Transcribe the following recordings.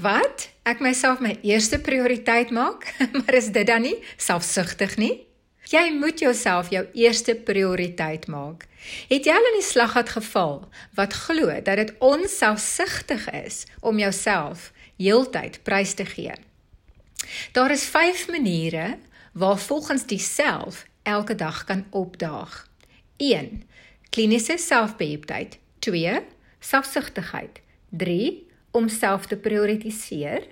wat? Ek myself my eerste prioriteit maak, maar is dit dan nie selfsugtig nie? Jy moet jouself jou eerste prioriteit maak. Het jy al in die slaggat geval wat glo dat dit onselfsugtig is om jouself heeltyd prys te gee? Daar is 5 maniere waar volgens diself elke dag kan opdaag. 1. Kliniese selfbeheeptheid. 2. Selfsugtigheid. 3 om self te prioritiseer,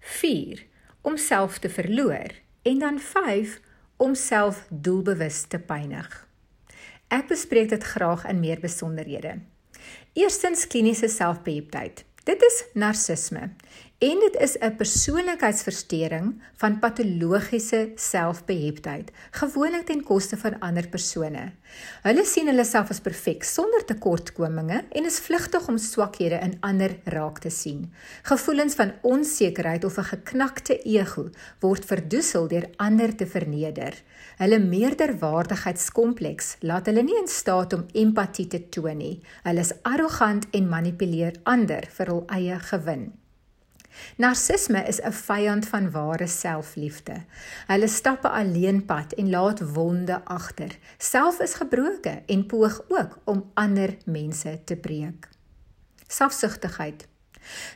4 om self te verloor en dan 5 om self doelbewus te pynig. Ek bespreek dit graag in meer besonderhede. Eerstens kliniese selfbeheeptheid. Dit is narcisme en dit is 'n persoonlikheidsversteuring van patologiese selfbeheeptheid, gewoonlik ten koste van ander persone. Hulle sien hulle self as perfek sonder tekortkominge en is vlugtig om swakhede in ander raak te sien. Gevoelens van onsekerheid of 'n geknakte ego word verdoesel deur ander te verneder. Hulle meerderwaardigheidskompleks laat hulle nie in staat om empatie te toon nie. Hulle is arrogant en manipuleer ander vir hul eie gewin. Narcisme is 'n vyand van ware selfliefde. Hulle stap 'n alleenpad en laat wonde agter. Self is gebroke en poog ook om ander mense te breek. Selfsugtigheid.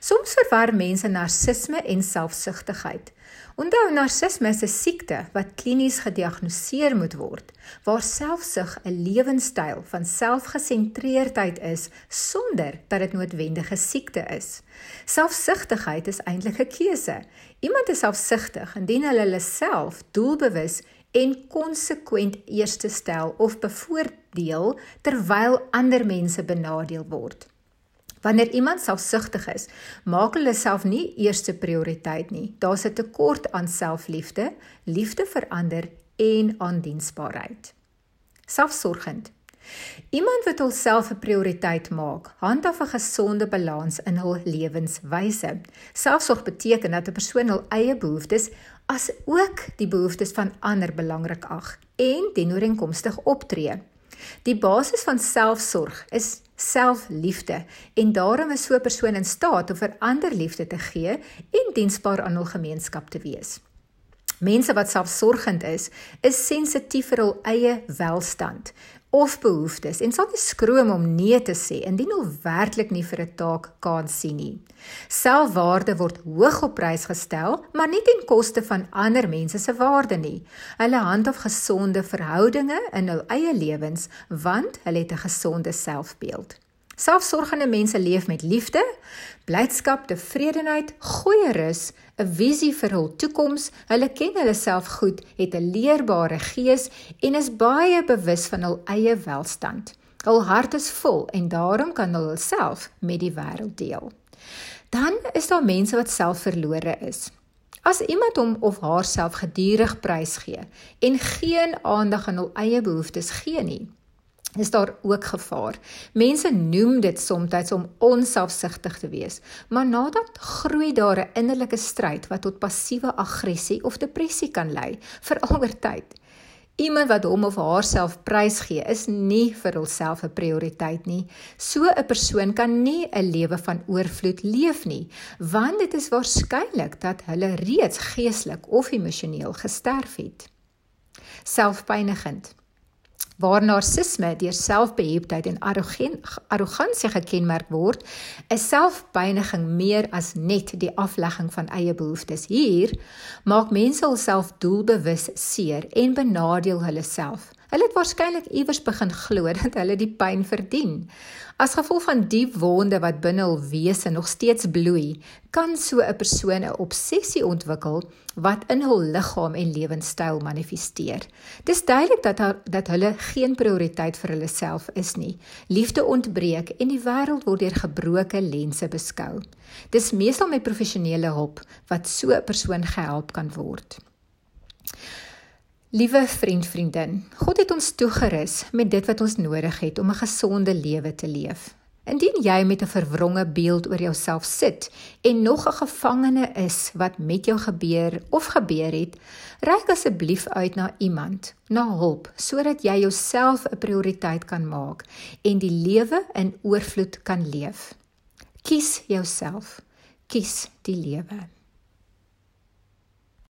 Soms verwar mense narcisme en selfsugtigheid. Onthou narcisme is 'n siekte wat klinies gediagnoseer moet word, waar selfsug 'n lewenstyl van selfgesentreerdheid is sonder dat dit noodwendige siekte is. Selfsugtigheid is eintlik 'n keuse. Iemand is selfsugtig indien hulle hulle self doelbewus en konsekwent eerste stel of bevoordeel terwyl ander mense benadeel word. Wanneer iemand selfsugtig is, maak hulle self nie eerste prioriteit nie. Daar's 'n tekort aan selfliefde, liefde vir ander en aandiensbaarheid. Selfsorgend. Iemand wat homself 'n prioriteit maak, handhaaf 'n gesonde balans in hul lewenswyse. Selfsorg beteken dat 'n persoon hul eie behoeftes as ook die behoeftes van ander belangrik ag en dienooreenkomstig optree. Die basis van selfsorg is selfliefde en daarom is so 'n persoon in staat om vir ander liefde te gee en diensbaar aan hul gemeenskap te wees. Mense wat selfsorgend is, is sensitief vir hul eie welstand of behoeftes en sal nie skroom om nee te sê indien hulle werklik nie vir 'n taak kan sien nie. Selfwaarde word hoog op prys gestel, maar nie ten koste van ander mense se waarde nie. Hulle handhaaf gesonde verhoudinge in hul eie lewens want hulle het 'n gesonde selfbeeld. Selfsorgende mense leef met liefde, blydskap, tevredenheid, goeie rus, 'n visie vir hul toekoms. Hulle ken hulle self goed, het 'n leerbare gees en is baie bewus van hul eie welstand. Hul hart is vol en daarom kan hulle self met die wêreld deel. Dan is daar mense wat selfverlore is. As iemand hom of haarself gedurig prysgee en geen aandag aan hul eie behoeftes gee nie, is daar ook gevaar. Mense noem dit soms om onselfsugtig te wees, maar nadat groei daar 'n innerlike stryd wat tot passiewe aggressie of depressie kan lei vir alwer tyd. Iemand wat hom of haarself prysgee, is nie vir homself 'n prioriteit nie. So 'n persoon kan nie 'n lewe van oorvloed leef nie, want dit is waarskynlik dat hulle reeds geestelik of emosioneel gesterf het. Selfpynigend waar narcisme deur selfbeheeptheid en arrogansie gekenmerk word, is selfpyniging meer as net die aflegging van eie behoeftes. Hier maak mense hulself doelbewus seer en benadeel hulle self. Hulle het waarskynlik iewers begin glo dat hulle die pyn verdien. As gevolg van die wonde wat binne hul wese nog steeds bloei, kan so 'n persoon 'n obsessie ontwikkel wat in hul liggaam en lewenstyl manifesteer. Dis duidelik dat haar, dat hulle geen prioriteit vir hulle self is nie. Liefde ontbreek en die wêreld word deur gebroke lense beskou. Dis meestal met professionele hulp wat so 'n persoon gehelp kan word. Liewe vriend, vriendin, God het ons toegerus met dit wat ons nodig het om 'n gesonde lewe te leef. Indien jy met 'n verwronge beeld oor jouself sit en nog 'n gevangene is wat met jou gebeur of gebeur het, reik asseblief uit na iemand, na hulp, sodat jy jouself 'n prioriteit kan maak en die lewe in oorvloed kan leef. Kies jouself. kies die lewe.